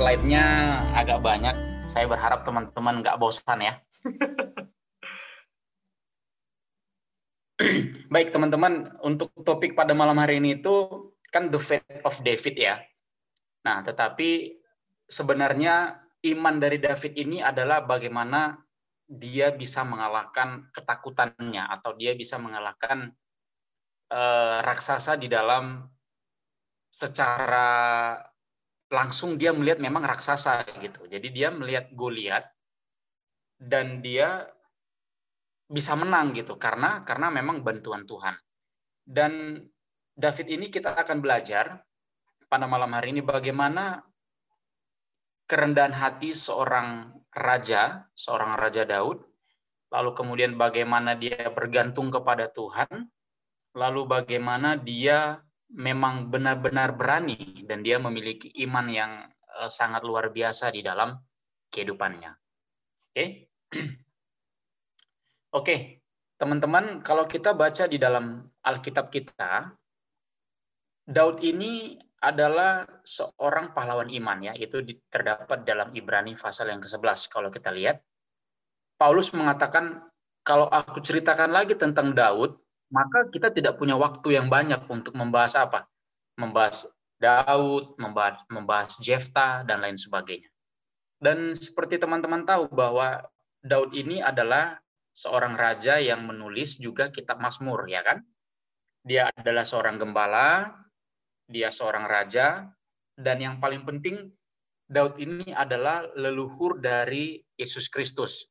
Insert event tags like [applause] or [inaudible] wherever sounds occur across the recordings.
slide-nya agak banyak. Saya berharap teman-teman nggak bosan ya. [clears throat] Baik teman-teman, untuk topik pada malam hari ini itu kan the faith of David ya. Nah, tetapi sebenarnya iman dari David ini adalah bagaimana dia bisa mengalahkan ketakutannya atau dia bisa mengalahkan uh, raksasa di dalam secara langsung dia melihat memang raksasa gitu. Jadi dia melihat Goliat dan dia bisa menang gitu karena karena memang bantuan Tuhan. Dan David ini kita akan belajar pada malam hari ini bagaimana kerendahan hati seorang raja, seorang raja Daud, lalu kemudian bagaimana dia bergantung kepada Tuhan, lalu bagaimana dia memang benar-benar berani dan dia memiliki iman yang eh, sangat luar biasa di dalam kehidupannya. Oke. Okay? [clears throat] Oke, teman-teman, kalau kita baca di dalam Alkitab kita, Daud ini adalah seorang pahlawan iman ya, itu terdapat dalam Ibrani pasal yang ke-11 kalau kita lihat. Paulus mengatakan kalau aku ceritakan lagi tentang Daud, maka kita tidak punya waktu yang banyak untuk membahas apa? Membahas Daud, membahas, membahas Jefta dan lain sebagainya. Dan seperti teman-teman tahu bahwa Daud ini adalah seorang raja yang menulis juga kitab Mazmur, ya kan? Dia adalah seorang gembala, dia seorang raja, dan yang paling penting Daud ini adalah leluhur dari Yesus Kristus.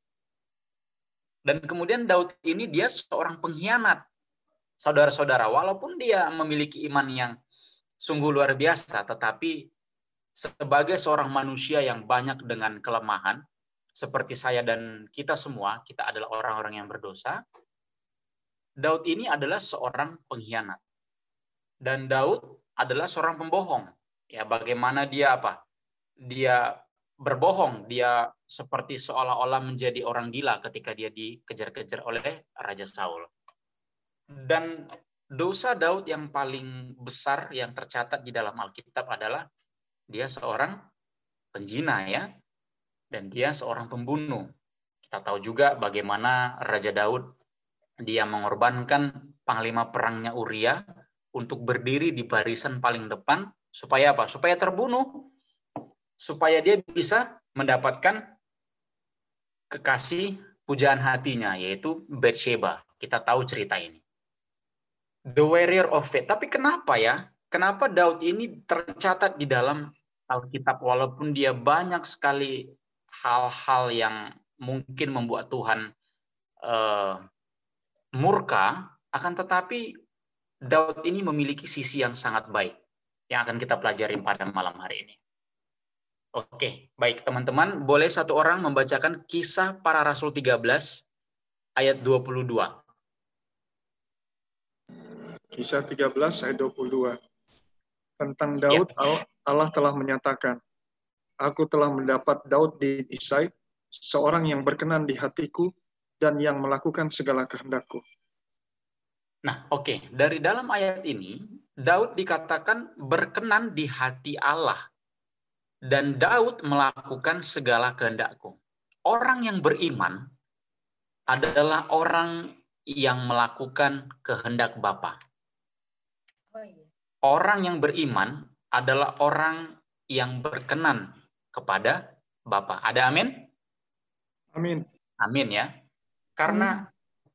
Dan kemudian Daud ini dia seorang pengkhianat. Saudara-saudara, walaupun dia memiliki iman yang sungguh luar biasa, tetapi sebagai seorang manusia yang banyak dengan kelemahan, seperti saya dan kita semua, kita adalah orang-orang yang berdosa. Daud ini adalah seorang pengkhianat. Dan Daud adalah seorang pembohong. Ya, bagaimana dia apa? Dia berbohong, dia seperti seolah-olah menjadi orang gila ketika dia dikejar-kejar oleh Raja Saul. Dan dosa Daud yang paling besar yang tercatat di dalam Alkitab adalah dia seorang penjina ya dan dia seorang pembunuh. Kita tahu juga bagaimana Raja Daud dia mengorbankan panglima perangnya Uria untuk berdiri di barisan paling depan supaya apa? Supaya terbunuh. Supaya dia bisa mendapatkan kekasih pujaan hatinya yaitu Bathsheba. Kita tahu cerita ini. The warrior of faith. Tapi kenapa ya? Kenapa Daud ini tercatat di dalam Alkitab walaupun dia banyak sekali hal-hal yang mungkin membuat Tuhan uh, murka, akan tetapi Daud ini memiliki sisi yang sangat baik yang akan kita pelajari pada malam hari ini. Oke, baik teman-teman, boleh satu orang membacakan kisah para rasul 13 ayat 22. Kisah 13 ayat 22. Tentang Daud ya. Allah telah menyatakan, Aku telah mendapat Daud di Isai, seorang yang berkenan di hatiku dan yang melakukan segala kehendakku. Nah, oke, okay. dari dalam ayat ini Daud dikatakan berkenan di hati Allah dan Daud melakukan segala kehendakku. Orang yang beriman adalah orang yang melakukan kehendak Bapa. Oh, iya. Orang yang beriman adalah orang yang berkenan kepada Bapa. Ada amin? Amin. Amin ya. Karena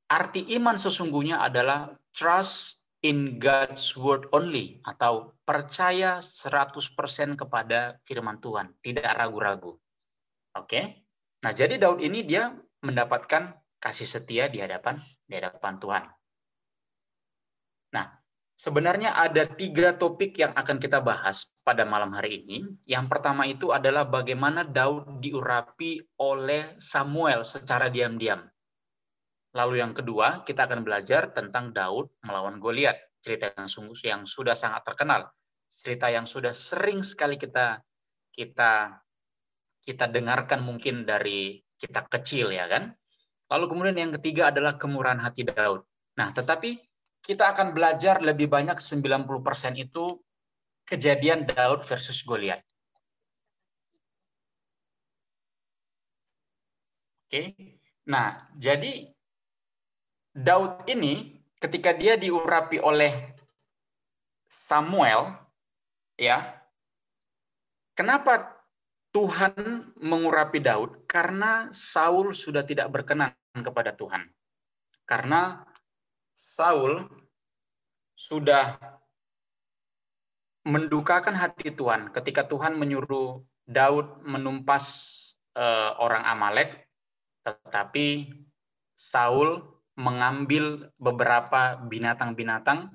arti iman sesungguhnya adalah trust in God's word only atau percaya 100% kepada firman Tuhan, tidak ragu-ragu. Oke. Nah, jadi Daud ini dia mendapatkan kasih setia di hadapan di hadapan Tuhan. Nah, Sebenarnya ada tiga topik yang akan kita bahas pada malam hari ini. Yang pertama itu adalah bagaimana Daud diurapi oleh Samuel secara diam-diam. Lalu yang kedua, kita akan belajar tentang Daud melawan Goliat, cerita yang sungguh yang sudah sangat terkenal, cerita yang sudah sering sekali kita kita kita dengarkan mungkin dari kita kecil ya kan. Lalu kemudian yang ketiga adalah kemurahan hati Daud. Nah, tetapi kita akan belajar lebih banyak 90% itu kejadian Daud versus Goliat. Oke. Nah, jadi Daud ini ketika dia diurapi oleh Samuel ya. Kenapa Tuhan mengurapi Daud? Karena Saul sudah tidak berkenan kepada Tuhan. Karena Saul sudah mendukakan hati Tuhan ketika Tuhan menyuruh Daud menumpas uh, orang Amalek, tetapi Saul mengambil beberapa binatang-binatang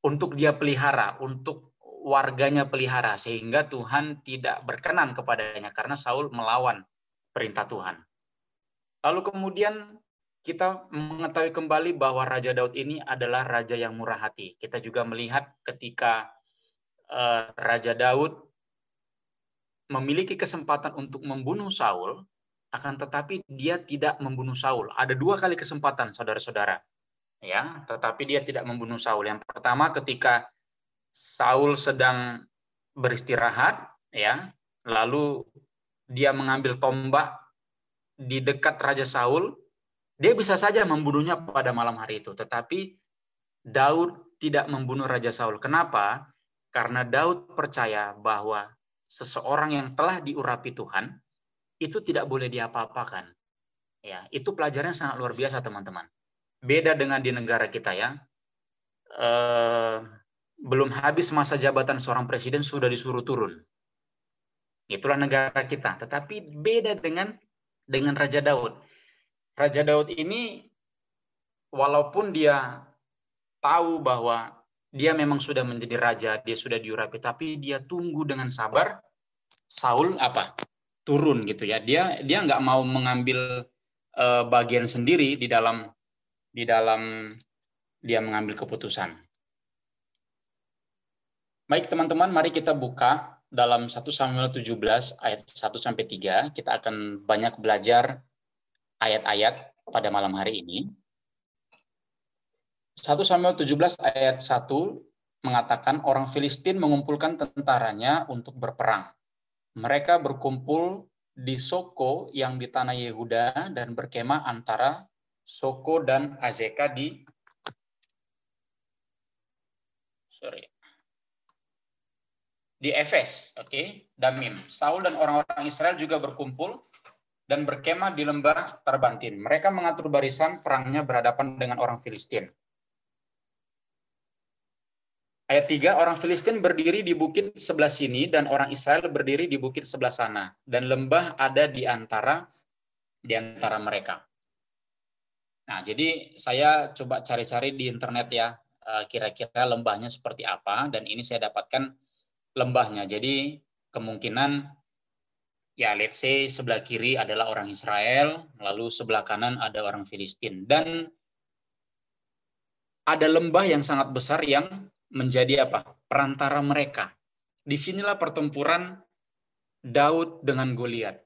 untuk dia pelihara, untuk warganya pelihara, sehingga Tuhan tidak berkenan kepadanya karena Saul melawan perintah Tuhan. Lalu kemudian kita mengetahui kembali bahwa Raja Daud ini adalah raja yang murah hati. Kita juga melihat ketika uh, Raja Daud memiliki kesempatan untuk membunuh Saul, akan tetapi dia tidak membunuh Saul. Ada dua kali kesempatan, saudara-saudara. Ya, tetapi dia tidak membunuh Saul. Yang pertama ketika Saul sedang beristirahat, ya, lalu dia mengambil tombak di dekat Raja Saul, dia bisa saja membunuhnya pada malam hari itu. Tetapi Daud tidak membunuh Raja Saul. Kenapa? Karena Daud percaya bahwa seseorang yang telah diurapi Tuhan, itu tidak boleh diapa-apakan. Ya, itu pelajaran sangat luar biasa teman-teman. Beda dengan di negara kita ya. Eh, belum habis masa jabatan seorang presiden sudah disuruh turun. Itulah negara kita. Tetapi beda dengan dengan Raja Daud. Raja Daud ini walaupun dia tahu bahwa dia memang sudah menjadi raja, dia sudah diurapi, tapi dia tunggu dengan sabar. Saul apa? turun gitu ya. Dia dia nggak mau mengambil uh, bagian sendiri di dalam di dalam dia mengambil keputusan. Baik teman-teman, mari kita buka dalam 1 Samuel 17 ayat 1 sampai 3. Kita akan banyak belajar ayat-ayat pada malam hari ini. 1 Samuel 17 ayat 1 mengatakan orang Filistin mengumpulkan tentaranya untuk berperang mereka berkumpul di Soko yang di tanah Yehuda dan berkemah antara Soko dan Azeka di sorry di Efes, oke, okay? Damim. Saul dan orang-orang Israel juga berkumpul dan berkemah di lembah Tarbantin. Mereka mengatur barisan perangnya berhadapan dengan orang Filistin. Ayat 3, orang Filistin berdiri di bukit sebelah sini dan orang Israel berdiri di bukit sebelah sana dan lembah ada di antara di antara mereka. Nah, jadi saya coba cari-cari di internet ya eh, kira-kira lembahnya seperti apa dan ini saya dapatkan lembahnya. Jadi kemungkinan ya let's say sebelah kiri adalah orang Israel, lalu sebelah kanan ada orang Filistin dan ada lembah yang sangat besar yang menjadi apa? Perantara mereka. Di sinilah pertempuran Daud dengan Goliat.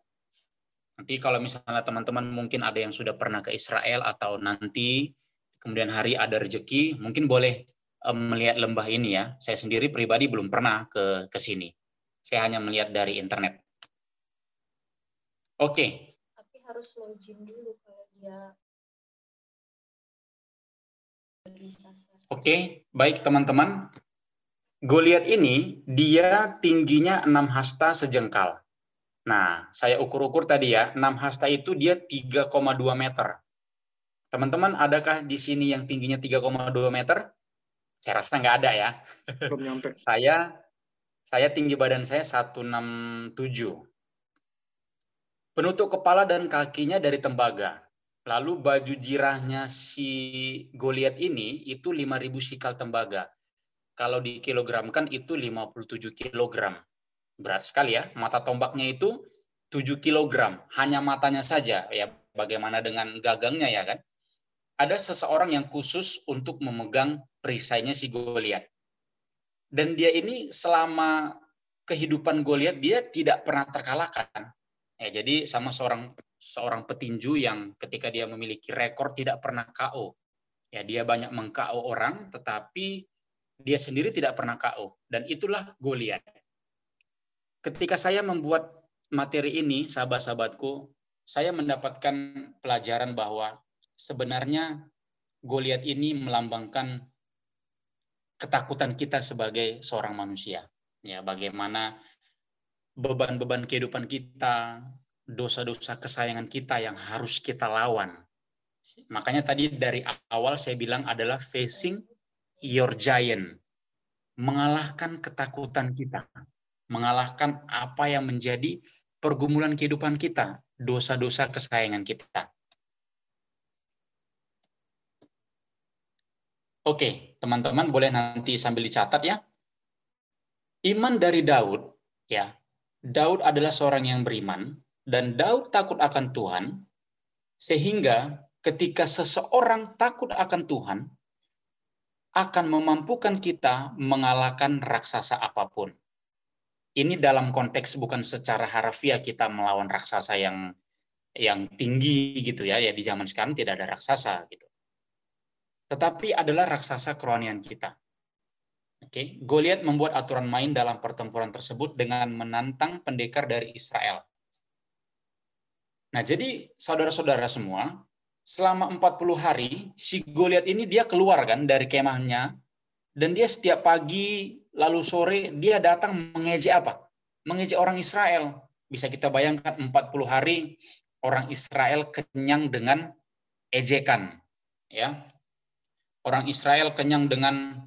Nanti kalau misalnya teman-teman mungkin ada yang sudah pernah ke Israel atau nanti kemudian hari ada rezeki, mungkin boleh melihat lembah ini ya. Saya sendiri pribadi belum pernah ke ke sini. Saya hanya melihat dari internet. Oke. Okay. Tapi harus login dulu kalau dia bisa Oke, okay, baik teman-teman. Goliat ini dia tingginya 6 hasta sejengkal. Nah, saya ukur-ukur tadi ya, 6 hasta itu dia 3,2 meter. Teman-teman, adakah di sini yang tingginya 3,2 meter? Saya rasa nggak ada ya. Belum nyampe. [laughs] saya saya tinggi badan saya 167. Penutup kepala dan kakinya dari tembaga. Lalu baju jirahnya si Goliat ini itu 5000 sikal tembaga. Kalau dikilogramkan itu 57 kilogram. Berat sekali ya. Mata tombaknya itu 7 kilogram. Hanya matanya saja. Ya, bagaimana dengan gagangnya ya kan? Ada seseorang yang khusus untuk memegang perisainya si Goliat. Dan dia ini selama kehidupan Goliat dia tidak pernah terkalahkan. Ya, jadi sama seorang seorang petinju yang ketika dia memiliki rekor tidak pernah KO. Ya, dia banyak meng-KO orang tetapi dia sendiri tidak pernah KO dan itulah Goliat. Ketika saya membuat materi ini, sahabat-sahabatku, saya mendapatkan pelajaran bahwa sebenarnya Goliat ini melambangkan ketakutan kita sebagai seorang manusia. Ya, bagaimana beban-beban kehidupan kita, dosa-dosa kesayangan kita yang harus kita lawan. Makanya tadi dari awal saya bilang adalah facing your giant. Mengalahkan ketakutan kita. Mengalahkan apa yang menjadi pergumulan kehidupan kita, dosa-dosa kesayangan kita. Oke, teman-teman boleh nanti sambil dicatat ya. Iman dari Daud, ya. Daud adalah seorang yang beriman dan Daud takut akan Tuhan sehingga ketika seseorang takut akan Tuhan akan memampukan kita mengalahkan raksasa apa pun. Ini dalam konteks bukan secara harfiah kita melawan raksasa yang yang tinggi gitu ya. Ya di zaman sekarang tidak ada raksasa gitu tetapi adalah raksasa kerohanian kita. Okay. Goliat membuat aturan main dalam pertempuran tersebut dengan menantang pendekar dari Israel. Nah, jadi saudara-saudara semua, selama 40 hari si Goliat ini dia keluar kan dari kemahnya dan dia setiap pagi lalu sore dia datang mengejek apa? Mengejek orang Israel. Bisa kita bayangkan 40 hari orang Israel kenyang dengan ejekan, ya orang Israel kenyang dengan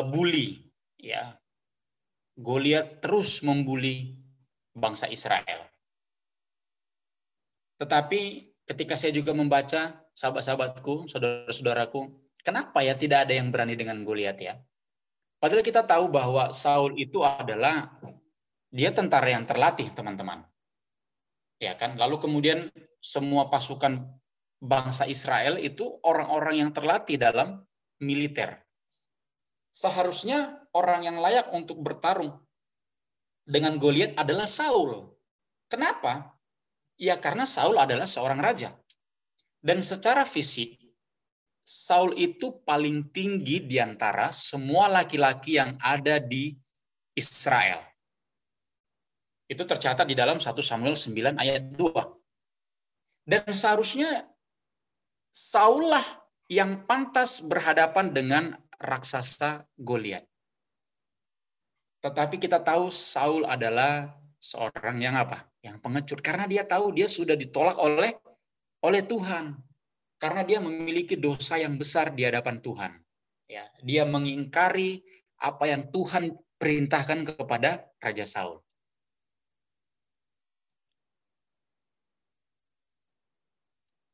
bully ya. Goliat terus membuli bangsa Israel. Tetapi ketika saya juga membaca sahabat-sahabatku saudara-saudaraku kenapa ya tidak ada yang berani dengan Goliat ya? Padahal kita tahu bahwa Saul itu adalah dia tentara yang terlatih teman-teman. Ya kan? Lalu kemudian semua pasukan bangsa Israel itu orang-orang yang terlatih dalam militer. Seharusnya orang yang layak untuk bertarung dengan Goliat adalah Saul. Kenapa? Ya karena Saul adalah seorang raja. Dan secara fisik, Saul itu paling tinggi di antara semua laki-laki yang ada di Israel. Itu tercatat di dalam 1 Samuel 9 ayat 2. Dan seharusnya Saul lah yang pantas berhadapan dengan raksasa Goliat. Tetapi kita tahu Saul adalah seorang yang apa? Yang pengecut karena dia tahu dia sudah ditolak oleh oleh Tuhan. Karena dia memiliki dosa yang besar di hadapan Tuhan. Ya, dia mengingkari apa yang Tuhan perintahkan kepada Raja Saul.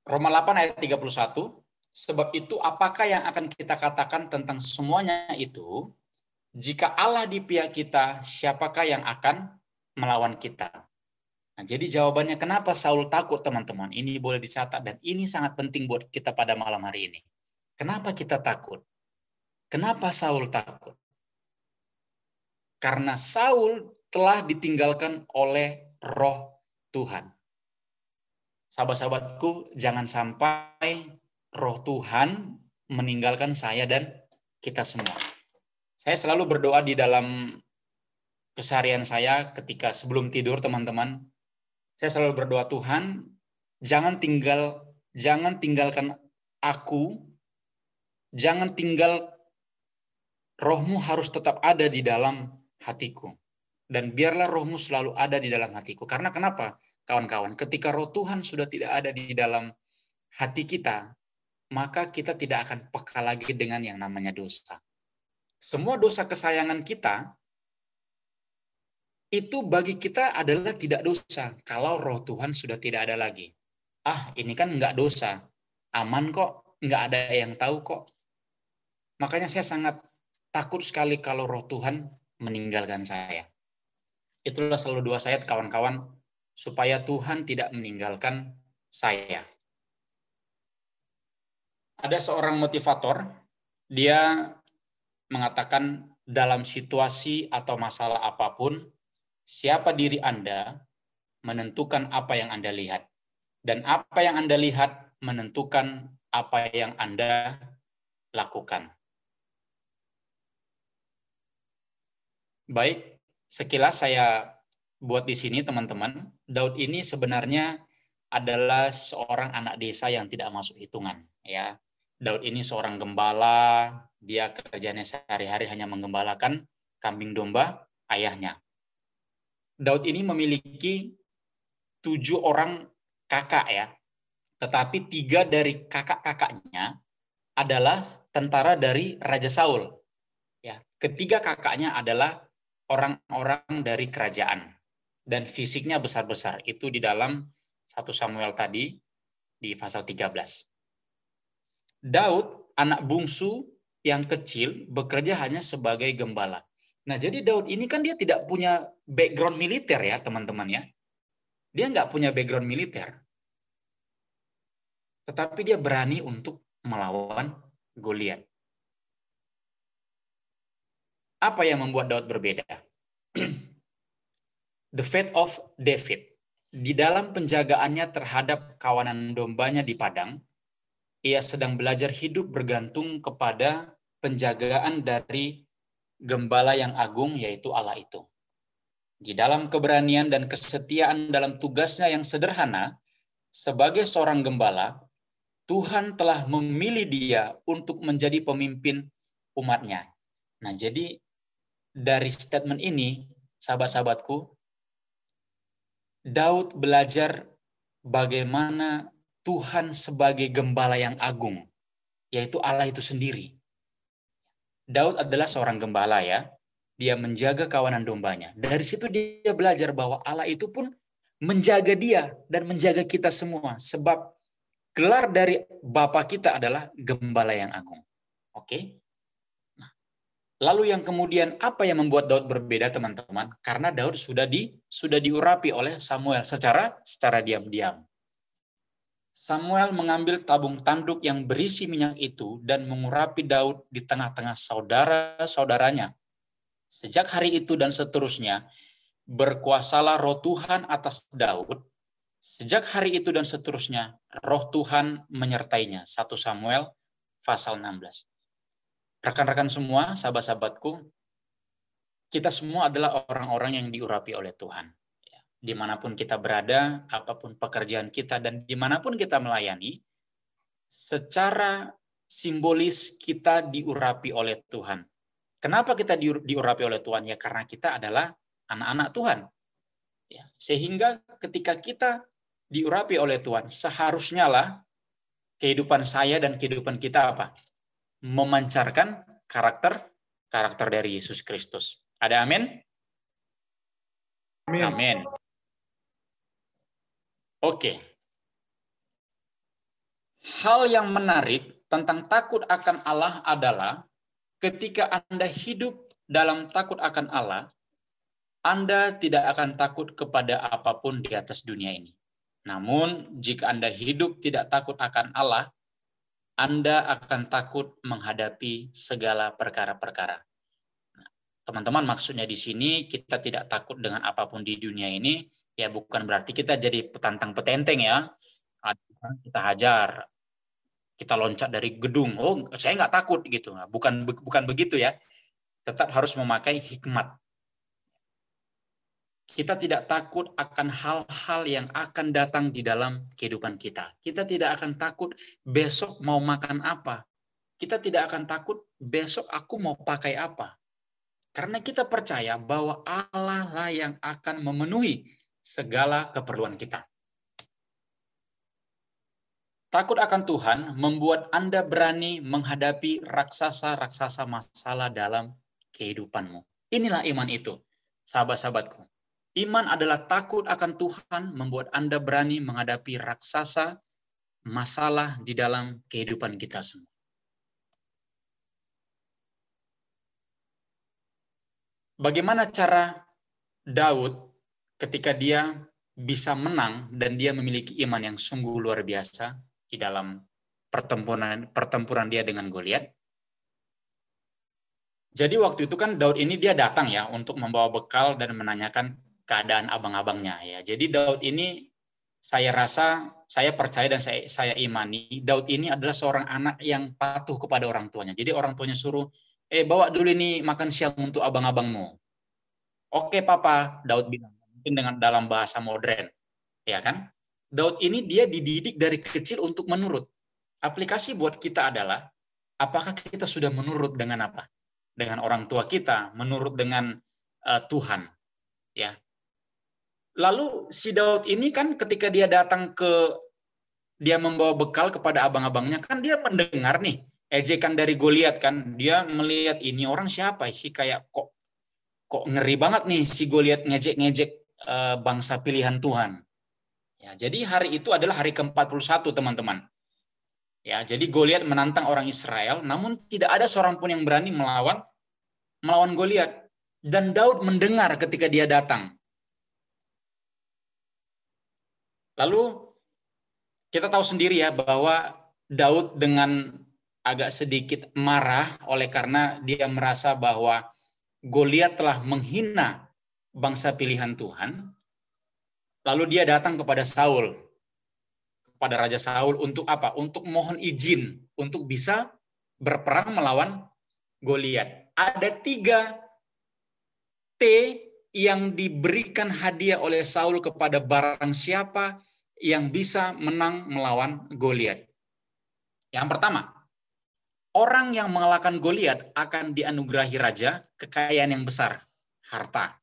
Roma 8 ayat 31, sebab itu apakah yang akan kita katakan tentang semuanya itu? Jika Allah di pihak kita, siapakah yang akan melawan kita? Nah, jadi jawabannya kenapa Saul takut teman-teman? Ini boleh dicatat dan ini sangat penting buat kita pada malam hari ini. Kenapa kita takut? Kenapa Saul takut? Karena Saul telah ditinggalkan oleh roh Tuhan sahabat-sahabatku, jangan sampai roh Tuhan meninggalkan saya dan kita semua. Saya selalu berdoa di dalam keseharian saya ketika sebelum tidur, teman-teman. Saya selalu berdoa Tuhan, jangan tinggal jangan tinggalkan aku, jangan tinggal rohmu harus tetap ada di dalam hatiku. Dan biarlah rohmu selalu ada di dalam hatiku. Karena kenapa? kawan-kawan, ketika roh Tuhan sudah tidak ada di dalam hati kita, maka kita tidak akan peka lagi dengan yang namanya dosa. Semua dosa kesayangan kita itu bagi kita adalah tidak dosa kalau roh Tuhan sudah tidak ada lagi. Ah, ini kan nggak dosa, aman kok, nggak ada yang tahu kok. Makanya saya sangat takut sekali kalau roh Tuhan meninggalkan saya. Itulah selalu dua saya kawan-kawan supaya Tuhan tidak meninggalkan saya. Ada seorang motivator, dia mengatakan dalam situasi atau masalah apa pun, siapa diri Anda menentukan apa yang Anda lihat. Dan apa yang Anda lihat menentukan apa yang Anda lakukan. Baik, sekilas saya buat di sini teman-teman, Daud ini sebenarnya adalah seorang anak desa yang tidak masuk hitungan ya. Daud ini seorang gembala, dia kerjanya sehari-hari hanya menggembalakan kambing domba ayahnya. Daud ini memiliki tujuh orang kakak ya, tetapi tiga dari kakak-kakaknya adalah tentara dari Raja Saul. Ya, ketiga kakaknya adalah orang-orang dari kerajaan dan fisiknya besar-besar. Itu di dalam satu Samuel tadi di pasal 13. Daud, anak bungsu yang kecil, bekerja hanya sebagai gembala. Nah, jadi Daud ini kan dia tidak punya background militer ya, teman-teman ya. Dia nggak punya background militer. Tetapi dia berani untuk melawan Goliat. Apa yang membuat Daud berbeda? [clears throat] The Faith of David. Di dalam penjagaannya terhadap kawanan dombanya di padang, ia sedang belajar hidup bergantung kepada penjagaan dari gembala yang agung, yaitu Allah itu. Di dalam keberanian dan kesetiaan dalam tugasnya yang sederhana, sebagai seorang gembala, Tuhan telah memilih dia untuk menjadi pemimpin umatnya. Nah, jadi dari statement ini, sahabat-sahabatku, Daud belajar bagaimana Tuhan sebagai gembala yang agung, yaitu Allah itu sendiri. Daud adalah seorang gembala ya. Dia menjaga kawanan dombanya. Dari situ dia belajar bahwa Allah itu pun menjaga dia dan menjaga kita semua. Sebab gelar dari Bapa kita adalah gembala yang agung. Oke? Lalu yang kemudian apa yang membuat Daud berbeda teman-teman? Karena Daud sudah di sudah diurapi oleh Samuel secara secara diam-diam. Samuel mengambil tabung tanduk yang berisi minyak itu dan mengurapi Daud di tengah-tengah saudara-saudaranya. Sejak hari itu dan seterusnya, berkuasalah roh Tuhan atas Daud. Sejak hari itu dan seterusnya, roh Tuhan menyertainya. 1 Samuel pasal 16 rekan-rekan semua, sahabat-sahabatku, kita semua adalah orang-orang yang diurapi oleh Tuhan. Di mana pun kita berada, apa pun pekerjaan kita, dan di mana pun kita melayani, secara simbolis kita diurapi oleh Tuhan. Kenapa kita diurapi oleh Tuhan? Ya karena kita adalah anak-anak Tuhan. Ya, sehingga ketika kita diurapi oleh Tuhan, seharusnya lah kehidupan saya dan kehidupan kita apa? memancarkan karakter karakter dari Yesus Kristus. Ada amin? Amin. Amin. Oke. Hal yang menarik tentang takut akan Allah adalah ketika Anda hidup dalam takut akan Allah, Anda tidak akan takut kepada apa pun di atas dunia ini. Namun, jika Anda hidup tidak takut akan Allah, anda akan takut menghadapi segala perkara-perkara. Nah, teman-teman, maksudnya di sini kita tidak takut dengan apa pun di dunia ini, ya bukan berarti kita jadi petantang petenteng ya. Kita hajar, kita loncat dari gedung. Oh, saya nggak takut gitu. Nah, bukan bukan begitu ya. Tetap harus memakai hikmat kita tidak takut akan hal-hal yang akan datang di dalam kehidupan kita. Kita tidak akan takut besok mau makan apa. Kita tidak akan takut besok aku mau pakai apa. Karena kita percaya bahwa Allah lah yang akan memenuhi segala keperluan kita. Takut akan Tuhan membuat Anda berani menghadapi raksasa-raksasa masalah dalam kehidupanmu. Inilah iman itu, sahabat-sahabatku. Iman adalah takut akan Tuhan membuat Anda berani menghadapi raksasa masalah di dalam kehidupan kita semua. Bagaimana cara Daud ketika dia bisa menang dan dia memiliki iman yang sungguh luar biasa di dalam pertempuran pertempuran dia dengan Goliat? Jadi waktu itu kan Daud ini dia datang ya untuk membawa bekal dan menanyakan keadaan abang-abangnya ya. Jadi Daud ini saya rasa saya percaya dan saya saya imani Daud ini adalah seorang anak yang patuh kepada orang tuanya. Jadi orang tuanya suruh, "Eh, bawa dulu ini makan siang untuk abang-abangmu." Oke, Papa, Daud bilang. Mungkin dengan dalam bahasa modern. Ya kan? Daud ini dia dididik dari kecil untuk menurut. Aplikasi buat kita adalah apakah kita sudah menurut dengan apa? Dengan orang tua kita, menurut dengan uh, Tuhan, ya. Lalu si Daud ini kan ketika dia datang ke dia membawa bekal kepada abang-abangnya kan dia mendengar nih ejekan dari Goliat kan dia melihat ini orang siapa sih kayak kok kok ngeri banget nih si Goliat ngejek-ngejek bangsa pilihan Tuhan Ya, jadi hari itu adalah hari ke-41 teman-teman. Ya, jadi Goliat menantang orang Israel, namun tidak ada seorang pun yang berani melawan melawan Goliat. Dan Daud mendengar ketika dia datang. Lalu kita tahu sendiri ya bahwa Daud dengan agak sedikit marah oleh karena dia merasa bahwa Goliat telah menghina bangsa pilihan Tuhan Lalu dia datang kepada Saul, kepada Raja Saul untuk apa? Untuk mohon izin untuk bisa berperang melawan Goliat. Ada tiga T yang diberikan hadiah oleh Saul kepada barang siapa yang bisa menang melawan Goliat. Yang pertama, orang yang mengalahkan Goliat akan dianugerahi raja kekayaan yang besar, harta.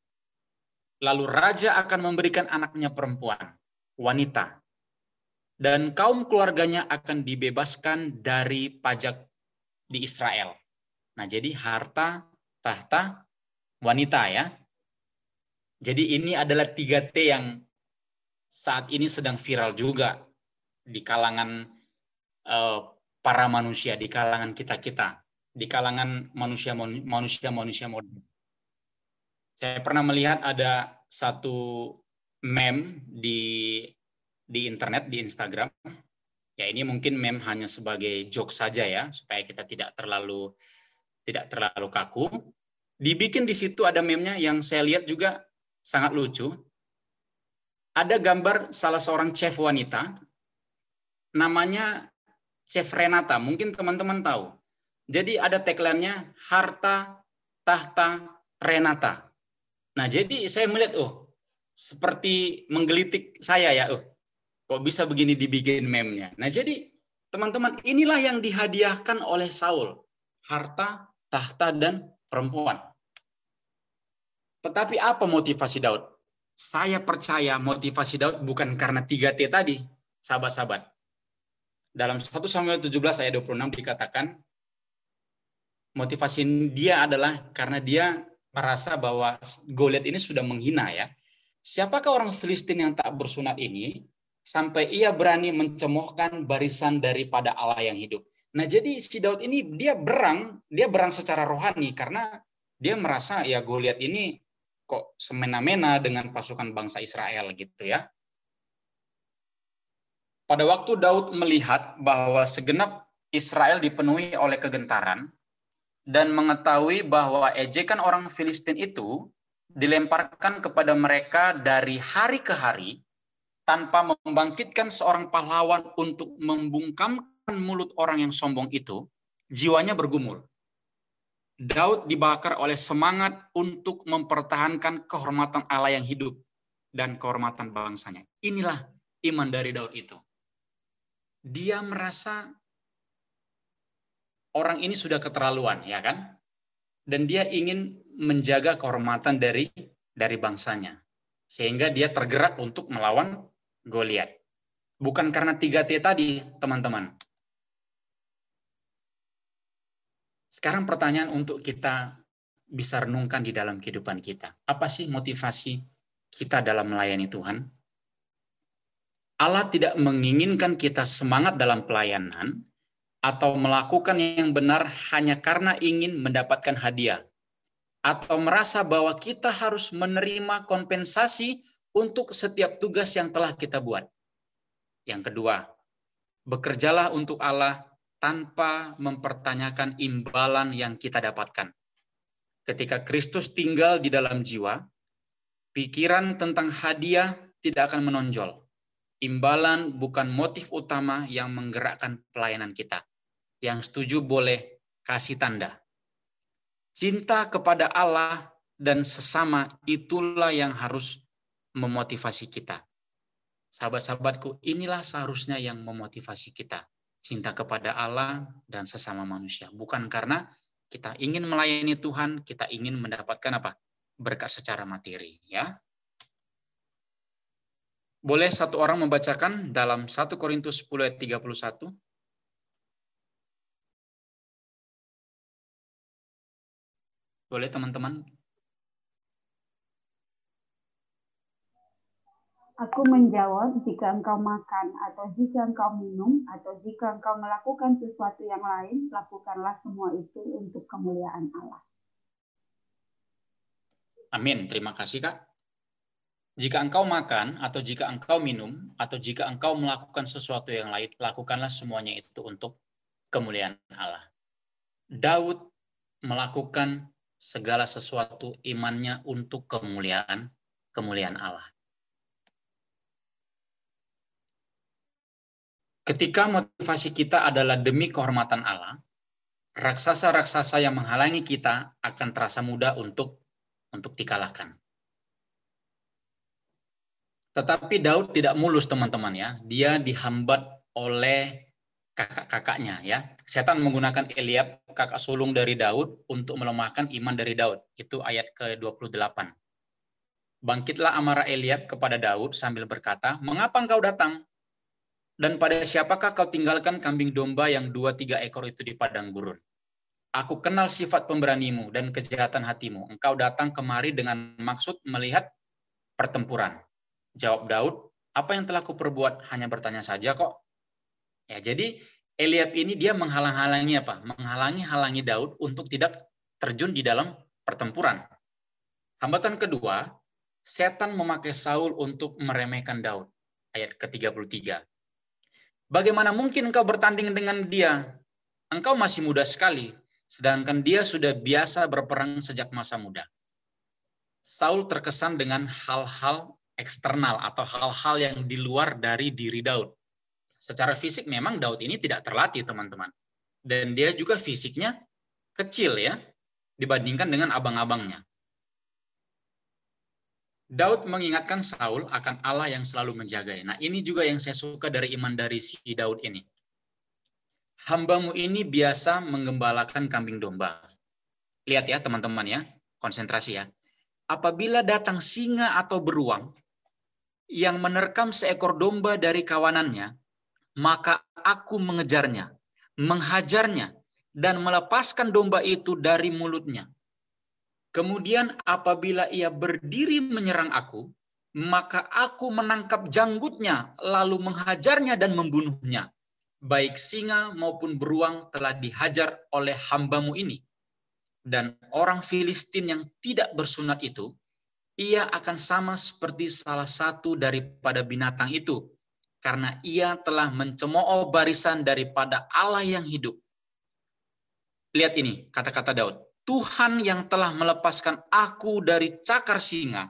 Lalu raja akan memberikan anaknya perempuan, wanita. Dan kaum keluarganya akan dibebaskan dari pajak di Israel. Nah, jadi harta, tahta, wanita ya. Jadi ini adalah tiga T yang saat ini sedang viral juga di kalangan uh, para manusia, di kalangan kita-kita, di kalangan manusia-manusia manusia modern. Saya pernah melihat ada satu meme di di internet di Instagram. Ya ini mungkin meme hanya sebagai joke saja ya supaya kita tidak terlalu tidak terlalu kaku. Dibikin di situ ada meme-nya yang saya lihat juga sangat lucu. Ada gambar salah seorang chef wanita namanya Chef Renata, mungkin teman-teman tahu. Jadi ada tagline-nya harta tahta Renata. Nah, jadi saya melihat, oh, seperti menggelitik saya ya, oh, kok bisa begini dibikin meme-nya. Nah, jadi teman-teman, inilah yang dihadiahkan oleh Saul. Harta, tahta, dan perempuan. Tetapi apa motivasi Daud? Saya percaya motivasi Daud bukan karena 3T tadi, sahabat-sahabat. Dalam 1 Samuel 17 ayat 26 dikatakan, motivasi dia adalah karena dia merasa bahwa Goliat ini sudah menghina ya. Siapakah orang Filistin yang tak bersunat ini sampai ia berani mencemohkan barisan daripada Allah yang hidup. Nah, jadi si Daud ini dia berang, dia berang secara rohani karena dia merasa ya Goliat ini kok semena-mena dengan pasukan bangsa Israel gitu ya. Pada waktu Daud melihat bahwa segenap Israel dipenuhi oleh kegentaran, dan mengetahui bahwa ejekan orang Filistin itu dilemparkan kepada mereka dari hari ke hari tanpa membangkitkan seorang pahlawan untuk membungkamkan mulut orang yang sombong itu, jiwanya bergumul. Daud dibakar oleh semangat untuk mempertahankan kehormatan Allah yang hidup dan kehormatan bangsanya. Inilah iman dari Daud itu. Dia merasa orang ini sudah keterlaluan, ya kan? Dan dia ingin menjaga kehormatan dari dari bangsanya. Sehingga dia tergerak untuk melawan Goliat. Bukan karena 3T tadi, teman-teman. Sekarang pertanyaan untuk kita bisa renungkan di dalam kehidupan kita. Apa sih motivasi kita dalam melayani Tuhan? Allah tidak menginginkan kita semangat dalam pelayanan, atau melakukan yang benar hanya karena ingin mendapatkan hadiah, atau merasa bahwa kita harus menerima kompensasi untuk setiap tugas yang telah kita buat. Yang kedua, bekerjalah untuk Allah tanpa mempertanyakan imbalan yang kita dapatkan. Ketika Kristus tinggal di dalam jiwa, pikiran tentang hadiah tidak akan menonjol. Imbalan bukan motif utama yang menggerakkan pelayanan kita yang setuju boleh kasih tanda. Cinta kepada Allah dan sesama itulah yang harus memotivasi kita. Sahabat-sahabatku, inilah seharusnya yang memotivasi kita. Cinta kepada Allah dan sesama manusia. Bukan karena kita ingin melayani Tuhan, kita ingin mendapatkan apa? Berkat secara materi. ya. Boleh satu orang membacakan dalam 1 Korintus 10 ayat 31? Boleh teman-teman? Aku menjawab, jika engkau makan, atau jika engkau minum, atau jika engkau melakukan sesuatu yang lain, lakukanlah semua itu untuk kemuliaan Allah. Amin. Terima kasih, Kak. Jika engkau makan, atau jika engkau minum, atau jika engkau melakukan sesuatu yang lain, lakukanlah semuanya itu untuk kemuliaan Allah. Daud melakukan segala sesuatu imannya untuk kemuliaan kemuliaan Allah. Ketika motivasi kita adalah demi kehormatan Allah, raksasa-raksasa yang menghalangi kita akan terasa mudah untuk untuk dikalahkan. Tetapi Daud tidak mulus teman-teman ya. Dia dihambat oleh kakak-kakaknya ya. Setan menggunakan Eliab, kakak sulung dari Daud untuk melemahkan iman dari Daud. Itu ayat ke-28. Bangkitlah amarah Eliab kepada Daud sambil berkata, "Mengapa engkau datang? Dan pada siapakah kau tinggalkan kambing domba yang dua tiga ekor itu di padang gurun? Aku kenal sifat pemberanimu dan kejahatan hatimu. Engkau datang kemari dengan maksud melihat pertempuran. Jawab Daud, apa yang telah kuperbuat? Hanya bertanya saja kok. Ya, jadi Eliab ini dia menghalang-halangi apa? Menghalangi-halangi Daud untuk tidak terjun di dalam pertempuran. Hambatan kedua, setan memakai Saul untuk meremehkan Daud. Ayat ke-33. Bagaimana mungkin engkau bertanding dengan dia? Engkau masih muda sekali, sedangkan dia sudah biasa berperang sejak masa muda. Saul terkesan dengan hal-hal eksternal atau hal-hal yang di luar dari diri Daud. Secara fisik memang Daud ini tidak terlatih, teman-teman. Dan dia juga fisiknya kecil ya, dibandingkan dengan abang-abangnya. Daud mengingatkan Saul akan Allah yang selalu menjaganya. Nah, ini juga yang saya suka dari iman dari si Daud ini. Hambamu ini biasa menggembalakan kambing domba. Lihat ya teman-teman ya, konsentrasi ya. Apabila datang singa atau beruang yang menerkam seekor domba dari kawanannya, maka aku mengejarnya, menghajarnya, dan melepaskan domba itu dari mulutnya Kemudian apabila ia berdiri menyerang aku, maka aku menangkap janggutnya, lalu menghajarnya dan membunuhnya. Baik singa maupun beruang telah dihajar oleh hambamu ini. Dan orang Filistin yang tidak bersunat itu, ia akan sama seperti salah satu daripada binatang itu, karena ia telah mencemooh barisan daripada Allah yang hidup. Lihat ini, kata-kata Daud. Tuhan yang telah melepaskan aku dari cakar singa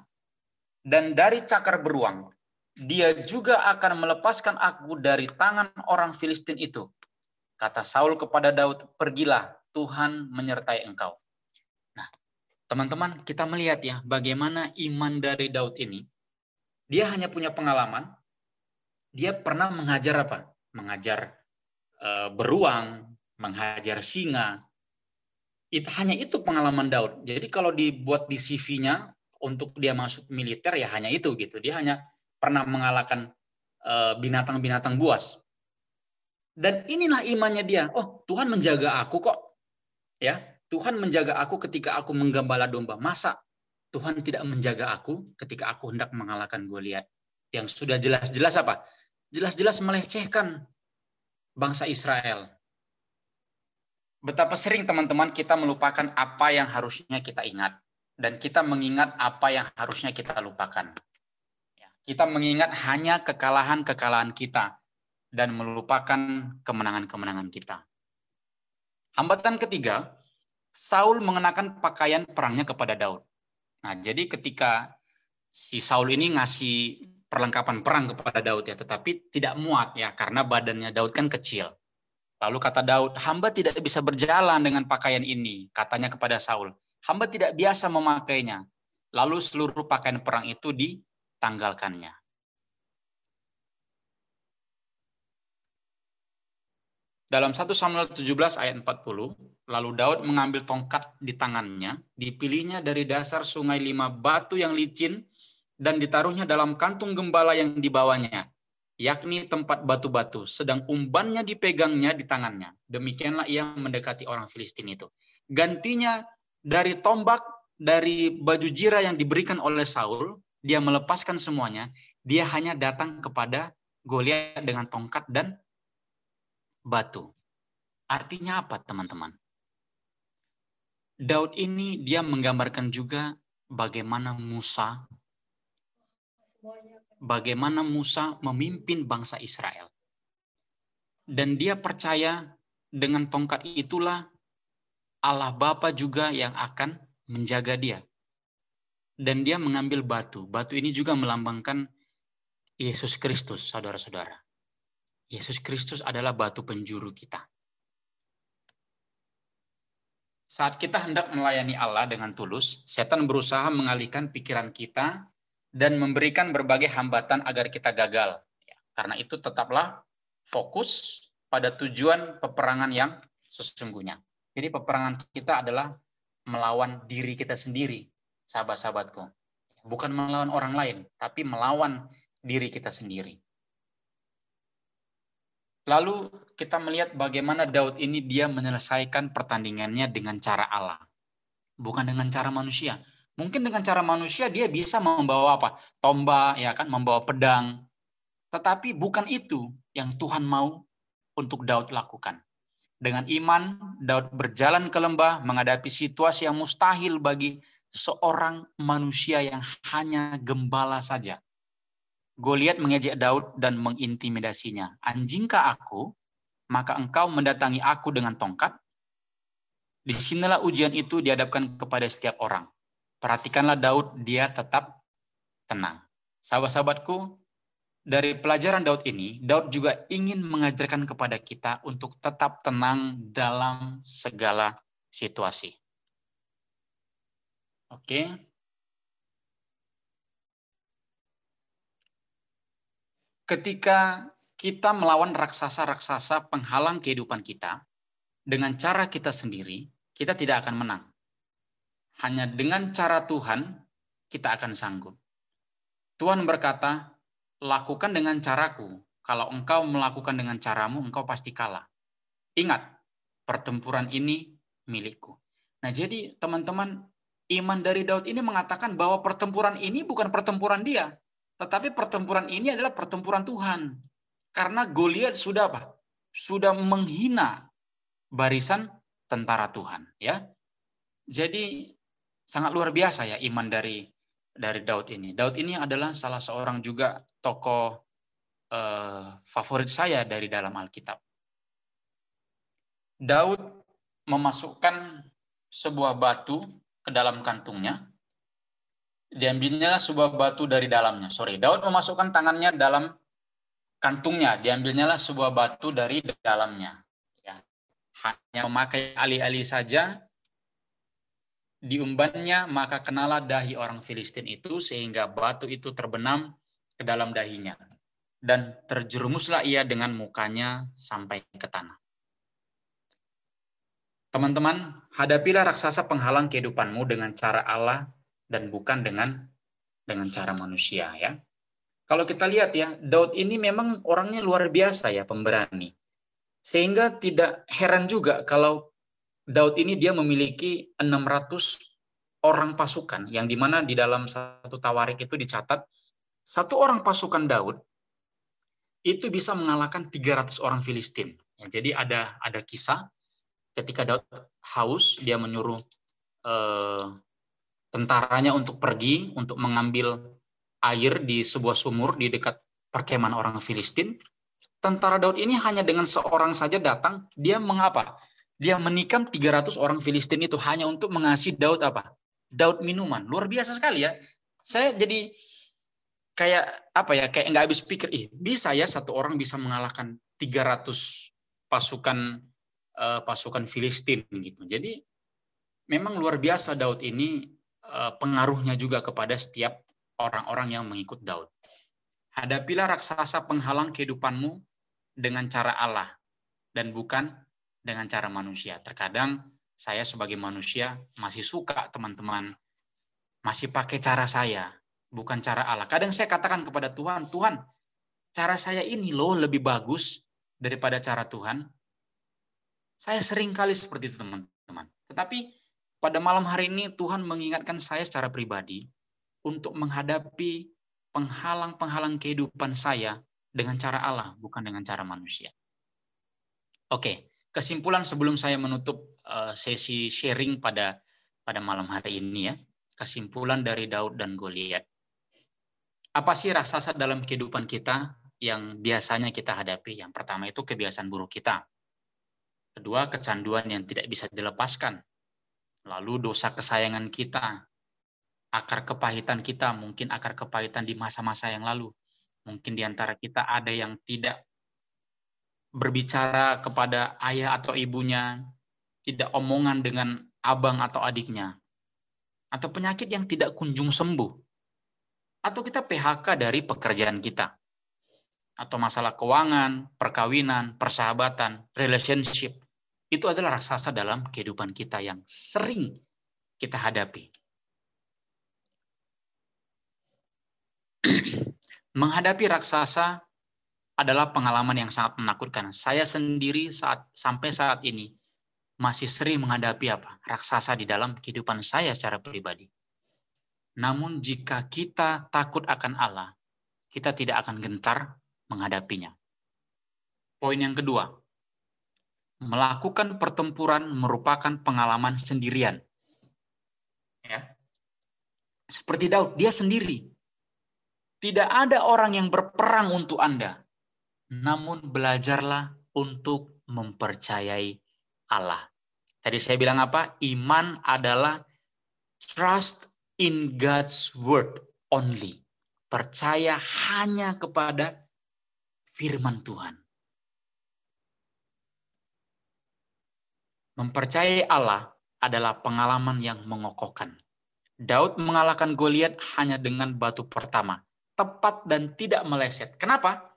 dan dari cakar beruang, dia juga akan melepaskan aku dari tangan orang Filistin itu. Kata Saul kepada Daud, pergilah, Tuhan menyertai engkau. Nah, teman-teman, kita melihat ya bagaimana iman dari Daud ini. Dia hanya punya pengalaman, dia pernah mengajar apa? Mengajar e, beruang, mengajar singa, itu hanya itu pengalaman Daud. Jadi kalau dibuat di CV-nya untuk dia masuk militer ya hanya itu gitu. Dia hanya pernah mengalahkan eh, binatang-binatang buas. Dan inilah imannya dia. Oh, Tuhan menjaga aku kok. Ya, Tuhan menjaga aku ketika aku menggembala domba. Masa Tuhan tidak menjaga aku ketika aku hendak mengalahkan Goliat? Yang sudah jelas-jelas apa? Jelas-jelas melecehkan bangsa Israel Betapa sering teman-teman kita melupakan apa yang harusnya kita ingat dan kita mengingat apa yang harusnya kita lupakan. Ya, kita mengingat hanya kekalahan-kekalahan kita dan melupakan kemenangan-kemenangan kita. Hambatan ketiga, Saul mengenakan pakaian perangnya kepada Daud. Nah, jadi ketika si Saul ini ngasih perlengkapan perang kepada Daud ya, tetapi tidak muat ya karena badannya Daud kan kecil. Lalu kata Daud, hamba tidak bisa berjalan dengan pakaian ini, katanya kepada Saul. Hamba tidak biasa memakainya. Lalu seluruh pakaian perang itu ditanggalkannya. Dalam 1 Samuel 17 ayat 40, lalu Daud mengambil tongkat di tangannya, dipilihnya dari dasar sungai lima batu yang licin, dan ditaruhnya dalam kantung gembala yang dibawanya, yakni tempat batu-batu, sedang umbannya dipegangnya di tangannya. Demikianlah ia mendekati orang Filistin itu. Gantinya dari tombak, dari baju jira yang diberikan oleh Saul, dia melepaskan semuanya, dia hanya datang kepada Goliat dengan tongkat dan batu. Artinya apa, teman-teman? Daud ini dia menggambarkan juga bagaimana Musa bagaimana Musa memimpin bangsa Israel. Dan dia percaya dengan tongkat itulah Allah Bapa juga yang akan menjaga dia. Dan dia mengambil batu. Batu ini juga melambangkan Yesus Kristus, saudara-saudara. Yesus Kristus adalah batu penjuru kita. Saat kita hendak melayani Allah dengan tulus, setan berusaha mengalihkan pikiran kita dan memberikan berbagai hambatan agar kita gagal. Ya, karena itu tetaplah fokus pada tujuan peperangan yang sesungguhnya. Jadi peperangan kita adalah melawan diri kita sendiri, sahabat-sahabatku. Bukan melawan orang lain, tapi melawan diri kita sendiri. Lalu kita melihat bagaimana Daud ini dia menyelesaikan pertandingannya dengan cara Allah. Bukan dengan cara manusia. Mungkin dengan cara manusia dia bisa membawa apa? Tombak, ya kan, membawa pedang. Tetapi bukan itu yang Tuhan mau untuk Daud lakukan. Dengan iman, Daud berjalan ke lembah menghadapi situasi yang mustahil bagi seorang manusia yang hanya gembala saja. Goliat mengejek Daud dan mengintimidasinya. Anjingkah aku? Maka engkau mendatangi aku dengan tongkat. Di sinilah ujian itu dihadapkan kepada setiap orang. Perhatikanlah Daud, dia tetap tenang. Sahabat-sahabatku, dari pelajaran Daud ini, Daud juga ingin mengajarkan kepada kita untuk tetap tenang dalam segala situasi. Oke. Ketika kita melawan raksasa-raksasa penghalang kehidupan kita, dengan cara kita sendiri, kita tidak akan menang. Hanya dengan cara Tuhan kita akan sanggup. Tuhan berkata, lakukan dengan caraku. Kalau engkau melakukan dengan caramu, engkau pasti kalah. Ingat, pertempuran ini milikku. Nah jadi teman-teman, iman dari Daud ini mengatakan bahwa pertempuran ini bukan pertempuran dia. Tetapi pertempuran ini adalah pertempuran Tuhan. Karena Goliat sudah apa? Sudah menghina barisan tentara Tuhan. ya. Jadi sangat luar biasa ya iman dari dari Daud ini. Daud ini adalah salah seorang juga tokoh eh, favorit saya dari dalam Alkitab. Daud memasukkan sebuah batu ke dalam kantungnya. Diambilnya sebuah batu dari dalamnya. Sorry, Daud memasukkan tangannya dalam kantungnya. Diambilnya sebuah batu dari dalamnya. Ya. Hanya memakai alih-alih saja diumbannya maka kenalah dahi orang Filistin itu sehingga batu itu terbenam ke dalam dahinya dan terjerumuslah ia dengan mukanya sampai ke tanah. Teman-teman, hadapilah raksasa penghalang kehidupanmu dengan cara Allah dan bukan dengan dengan cara manusia ya. Kalau kita lihat ya, Daud ini memang orangnya luar biasa ya, pemberani. Sehingga tidak heran juga kalau Daud ini dia memiliki 600 orang pasukan yang di mana di dalam satu tawarik itu dicatat satu orang pasukan Daud itu bisa mengalahkan 300 orang Filistin. Ya, jadi ada ada kisah ketika Daud haus dia menyuruh eh, tentaranya untuk pergi untuk mengambil air di sebuah sumur di dekat perkemahan orang Filistin. Tentara Daud ini hanya dengan seorang saja datang, dia mengapa? Dia menikam 300 orang Filistin itu hanya untuk mengasih Daud apa? Daud minuman. Luar biasa sekali ya. Saya jadi kayak apa ya kayak nggak habis pikir ih bisa ya satu orang bisa mengalahkan 300 pasukan uh, pasukan Filistin gitu jadi memang luar biasa Daud ini uh, pengaruhnya juga kepada setiap orang-orang yang mengikut Daud hadapilah raksasa penghalang kehidupanmu dengan cara Allah dan bukan dengan cara manusia. Terkadang saya sebagai manusia masih suka teman-teman masih pakai cara saya, bukan cara Allah. Kadang saya katakan kepada Tuhan, Tuhan, cara saya ini loh lebih bagus daripada cara Tuhan. Saya sering kali seperti itu teman-teman. Tetapi pada malam hari ini Tuhan mengingatkan saya secara pribadi untuk menghadapi penghalang-penghalang kehidupan saya dengan cara Allah, bukan dengan cara manusia. Oke, kesimpulan sebelum saya menutup uh, sesi sharing pada pada malam hari ini ya kesimpulan dari Daud dan Goliat. Apa sih raksasa dalam kehidupan kita yang biasanya kita hadapi? Yang pertama itu kebiasaan buruk kita. Kedua, kecanduan yang tidak bisa dilepaskan. Lalu dosa kesayangan kita, akar kepahitan kita, mungkin akar kepahitan di masa-masa yang lalu. Mungkin di antara kita ada yang tidak berbicara kepada ayah atau ibunya, tidak omongan dengan abang atau adiknya, atau penyakit yang tidak kunjung sembuh, atau kita PHK dari pekerjaan kita, atau masalah keuangan, perkawinan, persahabatan, relationship, itu adalah raksasa dalam kehidupan kita yang sering kita hadapi. [clears throat] Menghadapi raksasa adalah pengalaman yang sangat menakutkan. Saya sendiri saat sampai saat ini masih sering menghadapi apa? Raksasa di dalam kehidupan saya secara pribadi. Namun jika kita takut akan Allah, kita tidak akan gentar menghadapinya. Poin yang kedua, melakukan pertempuran merupakan pengalaman sendirian. Ya. Seperti Daud, dia sendiri. Tidak ada orang yang berperang untuk Anda. Namun belajarlah untuk mempercayai Allah. Tadi saya bilang apa? Iman adalah trust in God's word only. Percaya hanya kepada firman Tuhan. Mempercayai Allah adalah pengalaman yang mengokohkan. Daud mengalahkan Goliat hanya dengan batu pertama, tepat dan tidak meleset. Kenapa?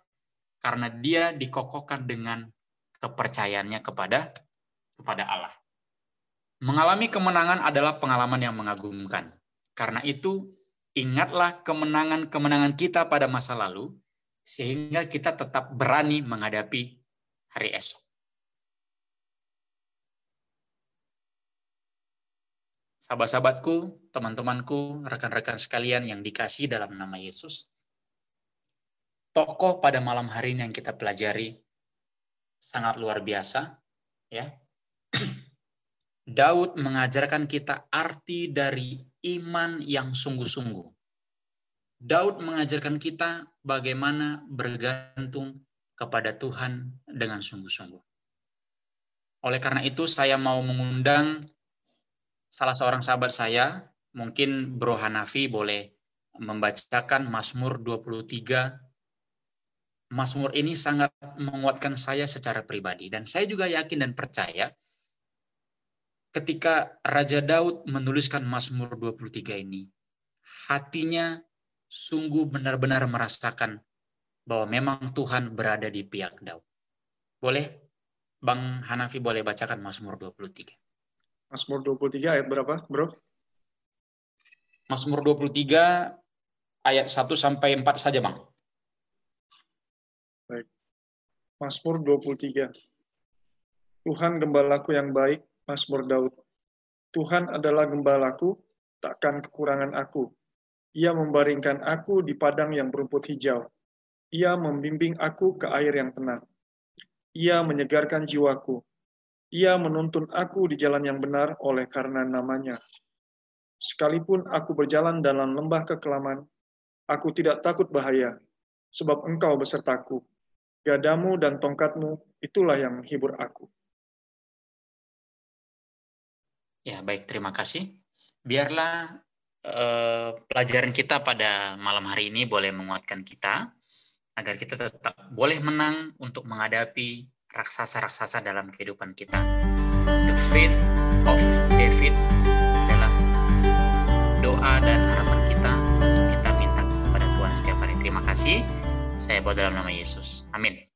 Karena dia dikokohkan dengan kepercayaannya kepada kepada Allah. Mengalami kemenangan adalah pengalaman yang mengagumkan. Karena itu, ingatlah kemenangan-kemenangan kita pada masa lalu, sehingga kita tetap berani menghadapi hari esok. Sahabat-sahabatku, teman-temanku, rekan-rekan sekalian yang dikasih dalam nama Yesus, tokoh pada malam hari ini yang kita pelajari sangat luar biasa, ya [clears throat] Daud mengajarkan kita arti dari iman yang sungguh-sungguh. Daud mengajarkan kita bagaimana bergantung kepada Tuhan dengan sungguh-sungguh. Oleh karena itu saya mau mengundang salah seorang sahabat saya, mungkin Bro Hanafi boleh membacakan Mazmur 23. Mazmur ini sangat menguatkan saya secara pribadi dan saya juga yakin dan percaya ketika Raja Daud menuliskan Mazmur 23 ini, hatinya sungguh benar-benar merasakan bahwa memang Tuhan berada di pihak Daud. Boleh? Bang Hanafi boleh bacakan Mazmur 23. Mazmur 23 ayat berapa, Bro? Mazmur 23 ayat 1 sampai 4 saja, Bang. Baik. Mazmur 23. Tuhan gembalaku yang baik, Mazmur Daud. Tuhan adalah gembalaku, takkan kekurangan aku. Ia membaringkan aku di padang yang berumput hijau. Ia membimbing aku ke air yang tenang. Ia menyegarkan jiwaku. Ia menuntun aku di jalan yang benar oleh karena namanya. Sekalipun aku berjalan dalam lembah kekelaman, aku tidak takut bahaya, sebab engkau besertaku. Gadamu dan tongkatmu, itulah yang menghibur aku. Ya, baik. Terima kasih. Biarlah eh, pelajaran kita pada malam hari ini boleh menguatkan kita agar kita tetap boleh menang untuk menghadapi raksasa-raksasa dalam kehidupan kita. The faith of David adalah doa dan harapan kita untuk kita minta kepada Tuhan setiap hari. Terima kasih. Saya bawa dalam nama Yesus. Amin.